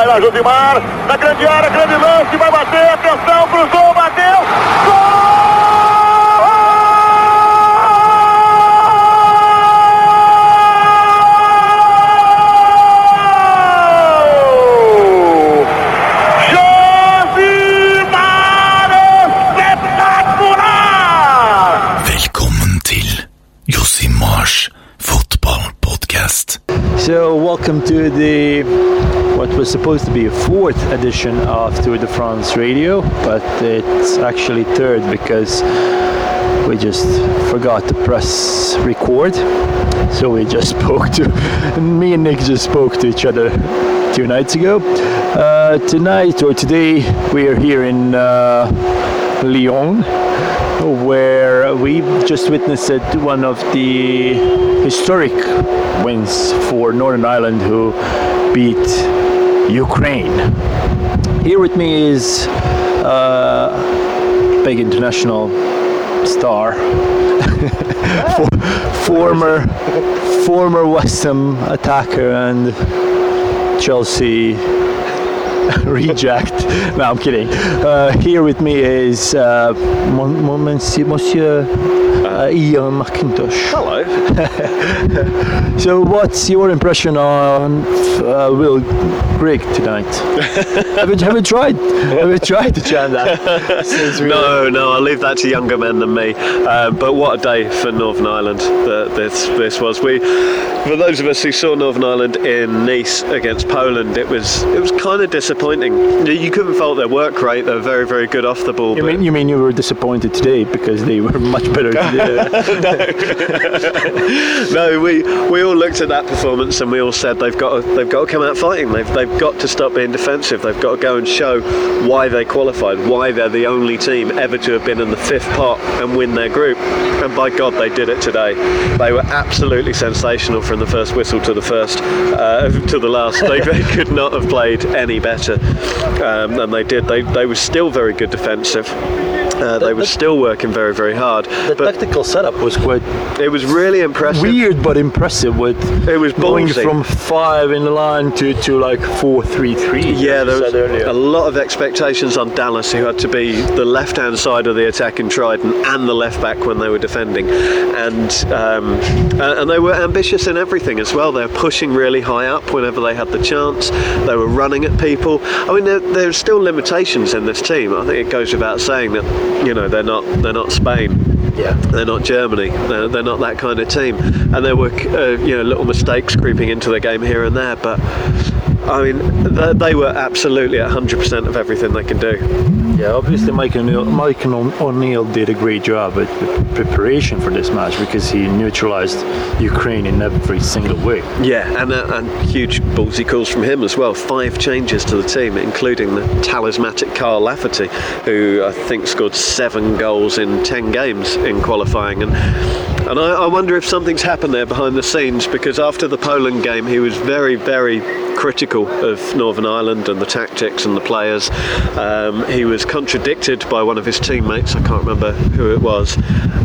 Vai lá, Josimar. Na grande área, grande lance. Vai bater. Atenção, cruzou, So, welcome to the what was supposed to be a fourth edition of Tour de France Radio, but it's actually third because we just forgot to press record. So we just spoke to me and Nick just spoke to each other two nights ago. Uh, tonight or today we are here in uh, Lyon where we just witnessed one of the historic wins for Northern Ireland, who beat Ukraine. Here with me is uh, big international star, For- former former West Ham attacker and Chelsea reject. No, I'm kidding. Uh, here with me is uh, Mon- Mon- Monsieur, Monsieur uh, Ian McIntosh. Hello. So, what's your impression on uh, Will Grigg tonight? have, you, have you tried? Have you tried to chant that? Since No, no, I'll leave that to younger men than me. Um, but what a day for Northern Ireland that this this was. We, for those of us who saw Northern Ireland in Nice against Poland, it was it was kind of disappointing. You, you couldn't fault their work rate. They were very very good off the ball. You mean you mean you were disappointed today because they were much better today? no, we we all looked at that performance and we all said they've got to, they've got to come out fighting. They've they've got to stop being defensive. They've got to go and show why they qualified, why they're the only team ever to have been in the fifth pot and win their group. And by God, they did it today. They were absolutely sensational from the first whistle to the first uh, to the last. They, they could not have played any better, um, and they did. They they were still very good defensive. Uh, they were still working very, very hard. the But tactical setup was quite it was really impressive. weird but impressive with It was going ballsy. from five in the line to, to like four three three. Yeah, there was a lot of expectations on Dallas, who had to be the left-hand side of the attack attacking trident and the left back when they were defending, and um, and they were ambitious in everything as well. They were pushing really high up whenever they had the chance. They were running at people. I mean, there, there's still limitations in this team. I think it goes without saying that you know they're not they're not Spain. Yeah. They're not Germany. They're, they're not that kind of team. And there were, uh, you know, little mistakes creeping into the game here and there. But I mean, they, were absolutely at 100% of everything they can do. Yeah, obviously Mike O'Neill, Mike O'Neill did a great job the preparation for this match because he neutralized Ukraine in every single way. Yeah, and, uh, and huge ballsy calls from him as well. Five changes to the team, including the talismanic Kyle Lafferty, who I think scored seven goals in ten games in qualifying. And and I, I wonder if something's happened there behind the scenes because after the Poland game, he was very, very critical of Northern Ireland and the tactics and the players. Um, he was contradicted by one of his teammates. I can't remember who it was,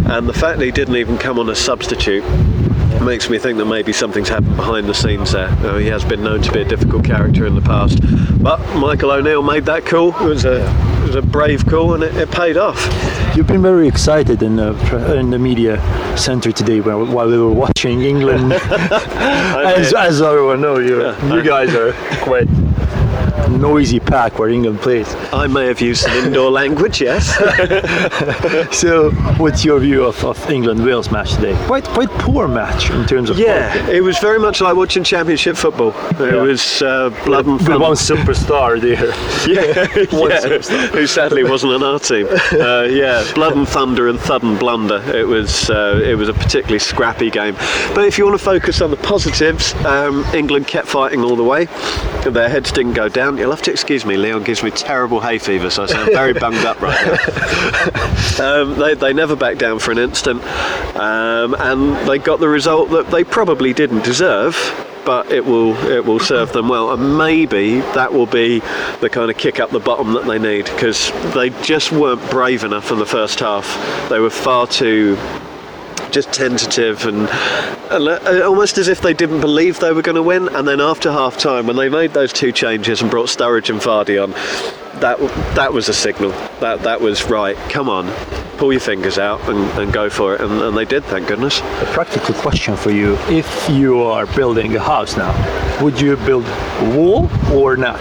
and the fact that he didn't even come on as substitute makes me think that maybe something's happened behind the scenes there. Uh, he has been known to be a difficult character in the past, but Michael O'Neill made that call. It was a it was a brave call, and it, it paid off. You've been very excited in the in the media center today while, we were watching England. as, as everyone knows, you you guys are quite noisy pack where England plays. I may have used some indoor language, yes. So, what's your view of, of England Wales match today? Quite quite poor match in terms of yeah, it was very much like watching Championship football. It Yeah. was uh, blood and thunder. one superstar there. Yeah, One yeah, superstar. who sadly wasn't on our team. Uh, yeah, blood and thunder and thud and blunder. It was uh, it was a particularly scrappy game. But if you want to focus on the positives, um, England kept fighting all the way. Their heads didn't go down. You'll have to excuse me. Lyon gives me terrible hay fever, so I sound very bunged up right now. Um, they, they never backed down for an instant, um, and they got the result that they probably didn't deserve. But it will it will serve them well, and maybe that will be the kind of kick up the bottom that they need because they just weren't brave enough in the first half. They were far too just tentative and Uh, uh, almost as if they didn't believe they were going to win. And then after half time, when they made those two changes and brought Sturridge and Vardy on, that that was a signal. That that was right. Come on, pull your fingers out and, and go for it. And, and they did, thank goodness. A practical question for you: If you are building a house now, would you build wall or not?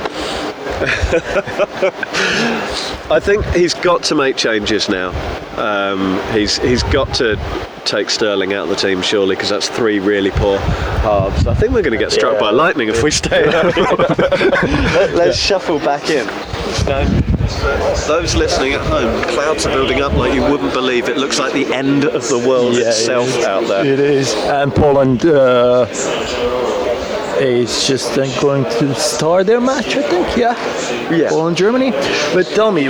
I think he's got to make changes now. Um, he's he's got to take Sterling out of the team surely because that's three really poor halves. I think we're going to get struck Yeah. by lightning if we stay. Let, us shuffle back in. Those listening at home, clouds are building up like you wouldn't believe. It looks like the end of the world itself it out there. It is, and Poland uh, is just then going to start their match. I think, yeah. Yeah. Poland, Germany. But tell me,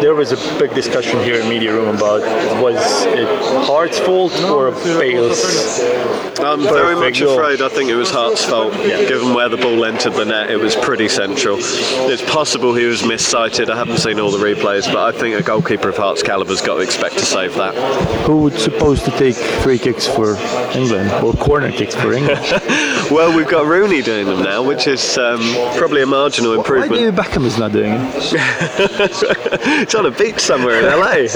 there was a big discussion here in media room about was it Hart's fault or Bale's? I'm very much goal. afraid I think it was Hart's fault, given where the ball entered the net. It was pretty central. It's possible he was missighted. I haven't seen all the replays, but I think a goalkeeper of Hart's caliber's got to expect to save that. Who was supposed to take free kicks for England or corner kicks for England? Well, we've got Rooney doing them now, which is um, probably a marginal Why improvement. David Beckham is not doing it? it's on a beach somewhere in LA.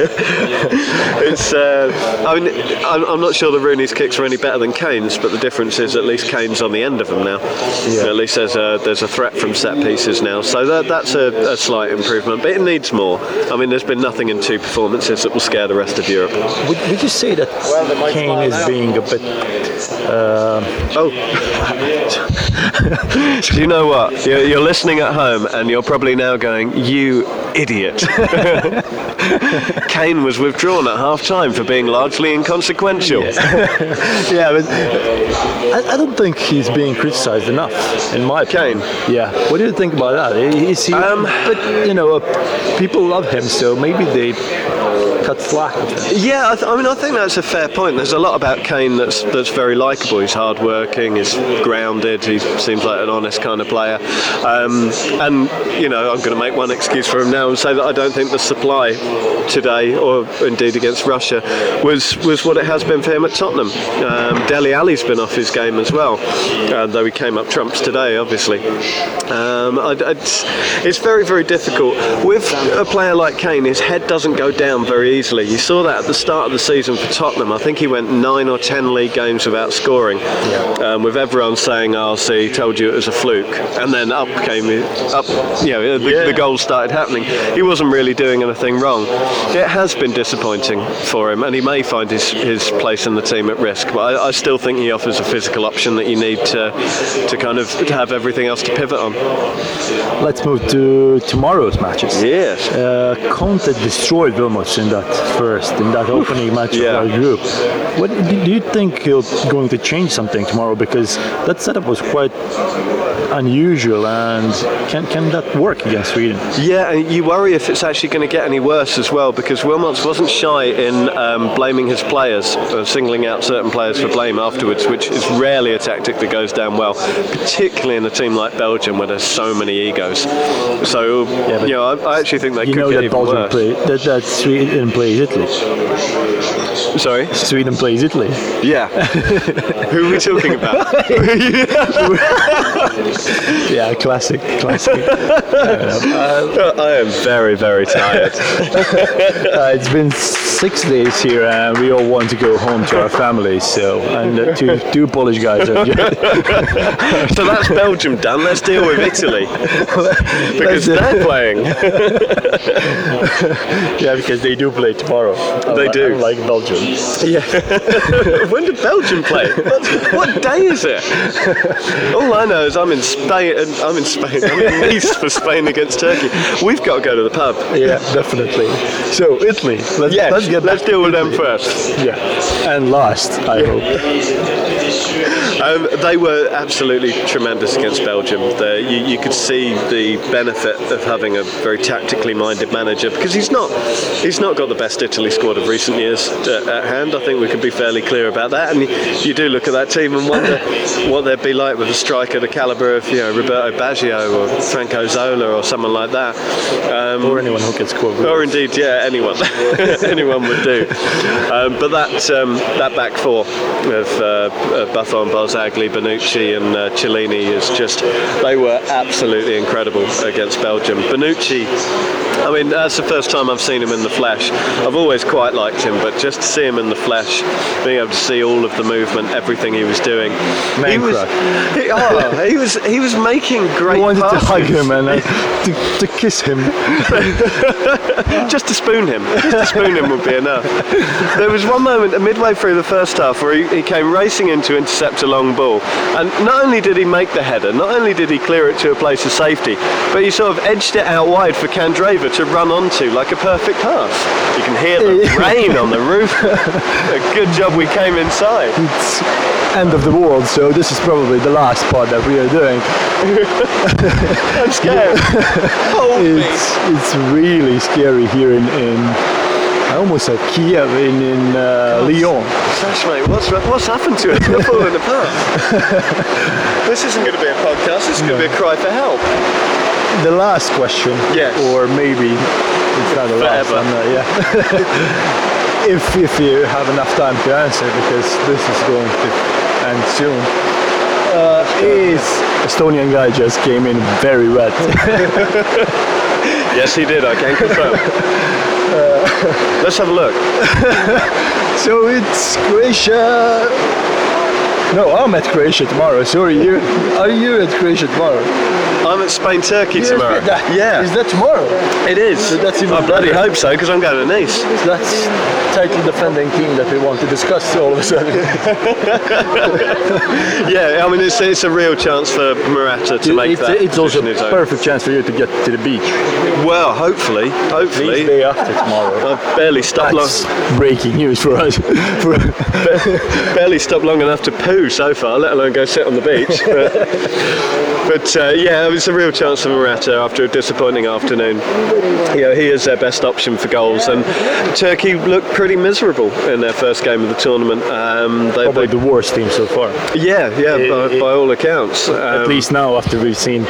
it's. Uh, I mean, I'm, I'm not sure the Rooney's kicks are any better than Kane's, but the difference is at least Kane's on the end of them now. At least there's a there's a threat from set pieces now, so that, that's a, a slight improvement. But it needs more. I mean, there's been nothing in two performances that will scare the rest of Europe. Would, would you say that Kane is being a bit Oh. Do you know what? You're, you're listening at home and you're probably now going, you idiot. Kane was withdrawn at half time for being largely inconsequential. yeah, but I, I don't think he's being criticised enough. In my opinion. Yeah. What do you think about that? Is he? Um, but you know, uh, people love him, so maybe they cut slack. Yeah, I, th- I mean, I think that's a fair point. There's a lot about Kane that's that's very likable. He's hardworking, he's grounded, he seems like an honest kind of player. Um, and you know, I'm going to make one excuse for him now and say that I don't think the supply today, or indeed against Russia, was was what it has been for him at Tottenham. Um, Dele Alli's been off his game as well, uh, though he came up trumps today, obviously. Um, I, it's, it's very, very difficult. With a player like Kane, his head doesn't go down very easily. You saw that at the start of the season for Tottenham. I think he went nine or ten league games without scoring, um, with everyone saying, "Oh, see, told you it was a fluke," and then up came up. You know, the, the goals started happening. He wasn't really doing anything wrong. It has been disappointing for him, and he may find his, his place in the team at risk. But I, I still think he offers a physical option that you need to to kind of to have everything else to pivot on. Let's move to tomorrow's matches. Yes. Uh, Conte destroyed Wilmots in that first, in that opening match Yeah. of our group. What do do you think he's going to change something tomorrow? Because that setup was quite unusual, and can can that work against Sweden? Yeah, and you worry if it's actually going to get any worse as well, because Wilmots wasn't shy in um, blaming his players, uh, singling out certain players for blame afterwards, which is rarely a tactic that goes down well, particularly in a team like Belgium where there's so many egos. So, yeah, you know, I, I actually think they You could know get that even Belgium worse. play that, that Sweden plays Italy. Sorry? Sweden plays Italy. Yeah. Who are we talking about? Yeah, classic, classic. I am very, very tired. Uh, it's been six days here, and we all want to go home to our families. So, and uh, two two Polish guys are so that's Belgium done. Let's deal with Italy. because they're playing. yeah, because they do play tomorrow. They do. like Belgium. Yeah. when did Belgium play? What, what day is it? All I know is I'm in Spain. and I'm in Spain. I'm in Nice for Spain against Turkey. We've got to go to the pub. Yeah, definitely. So Italy. Let's, Yes, let's get let's deal with them first. Yeah, and last, I hope. Um, they were absolutely tremendous against Belgium. They, you, you could see the benefit of having a very tactically minded manager because he's not he's not got the best Italy squad of recent years at, at hand. I think we can be fairly clear about that. And you do look at that team and wonder what they'd be like with a striker of the calibre of you know Roberto Baggio or Franco Zola or someone like that. Um, or anyone who can score. or indeed, yeah, anyone, anyone would do. Um, but that um, that back four of uh, uh, Buffon, Barzagli, Bonucci, and uh, Chiellini is just—they were absolutely incredible against Belgium. Bonucci, I mean, that's the first time I've seen him in the flesh. I've always quite liked him, but just to see him in the flesh, being able to see all of the movement, everything he was doing, Man he was he, oh, he was, he was making great. I wanted to hug him and uh, to, to kiss him. just to spoon him. Just to spoon him would be enough. There was one moment midway through the first half where he, he came racing in to intercept a long ball, and not only did he make the header, not only did he clear it to a place of safety, but he sort of edged it out wide for Candreva to run onto like a perfect pass. You can hear the rain on the roof. a good job we came inside. It's end of the world, so this is probably the last part that we are doing. I'm scared. It's it's really scary here in, in I almost said Kiev in in uh, Lyon. Sash, mate, what's, what's happened to us? We're falling apart. this isn't going to be a podcast, this is going to be a cry for help. The last question, Yes. or maybe it's not the last. Forever. I'm not- yeah. if if you have enough time to answer, because this is going to end soon. Uh, is Estonian guy just came in very wet? Yes, he did, I can confirm. Let's have a look. so it's Croatia. No, I'm at Croatia tomorrow. Sorry, you are you at Croatia tomorrow? I'm at Spain Turkey tomorrow. that- yeah, Is that tomorrow? it is. So that's even I bloody better. hope so because I'm going to Nice. That's title defending team that we want to discuss all of a sudden. Yeah, I mean it's, it's a real chance for Morata to make it's, that. it's also a perfect chance for you to get to the beach. Well, hopefully, hopefully. day after tomorrow. I've barely stopped long, breaking news for us. Barely stopped long enough to poo so far, let alone go sit on the beach. But, but uh, yeah, it's a real chance for Morata after a disappointing afternoon. You know, he is their best option for goals, and Turkey looked pretty miserable in their first game of the tournament. Um, they, probably they, the worst team so far. yeah, yeah, It- by, it- by all accounts. At Um, least now, after we've seen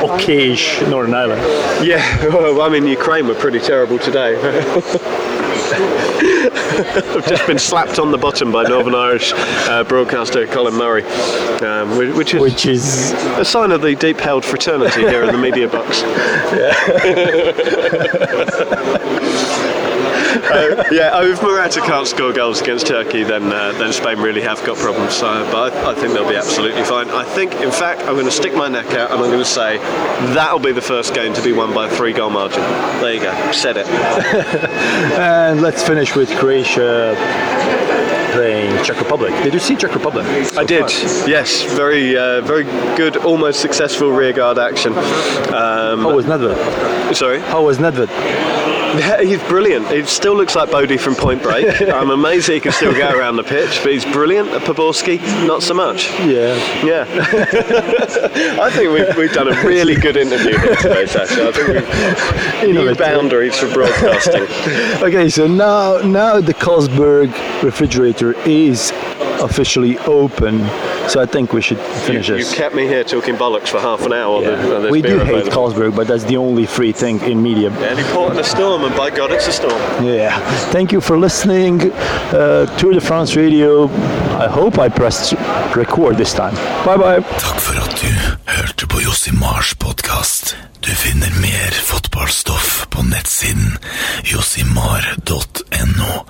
okayish Northern Ireland. Yeah, well, I mean, Ukraine were pretty terrible today. I've just been slapped on the bottom by Northern Irish uh, broadcaster Colin Murray, um, whi- which is Which is a sign of the deep held fraternity here in the media box. Uh, yeah, if Morata can't score goals against Turkey, then uh, then Spain really have got problems. So, but I, I think they'll be absolutely fine. I think, in fact, I'm going to stick my neck out and I'm going to say that'll be the first game to be won by a three goal margin. There you go, said it. and let's finish with Croatia playing Czech Republic. Did you see Czech Republic? I did, yes, very uh, very good, almost successful rearguard action. Um, How was Nedved? sorry. How was Nedved? Yeah, he's brilliant. He still looks like Bodhi from Point Break. I'm amazed he can still go around the pitch, but he's brilliant. At Poborski, not so much. Yeah. Yeah. I think we've, we've done a really good interview here today, Sasha. I think we've new boundaries for broadcasting. Okay, so now now the Carlsberg refrigerator is officially open. So I think we should finish you this. You kept me here talking bollocks for half an hour. Yeah. There's- there's We do hate available. Carlsberg, but that's the only free thing in media. Any port in a storm, and by God, it's a storm. Yeah. Thank you for listening. Uh, Tour de France Radio. I hope I pressed record this time. Bye bye. Takk for at du hørte på Josimars podkast. Du finner mer fotballstoff på nettsiden josimar.no.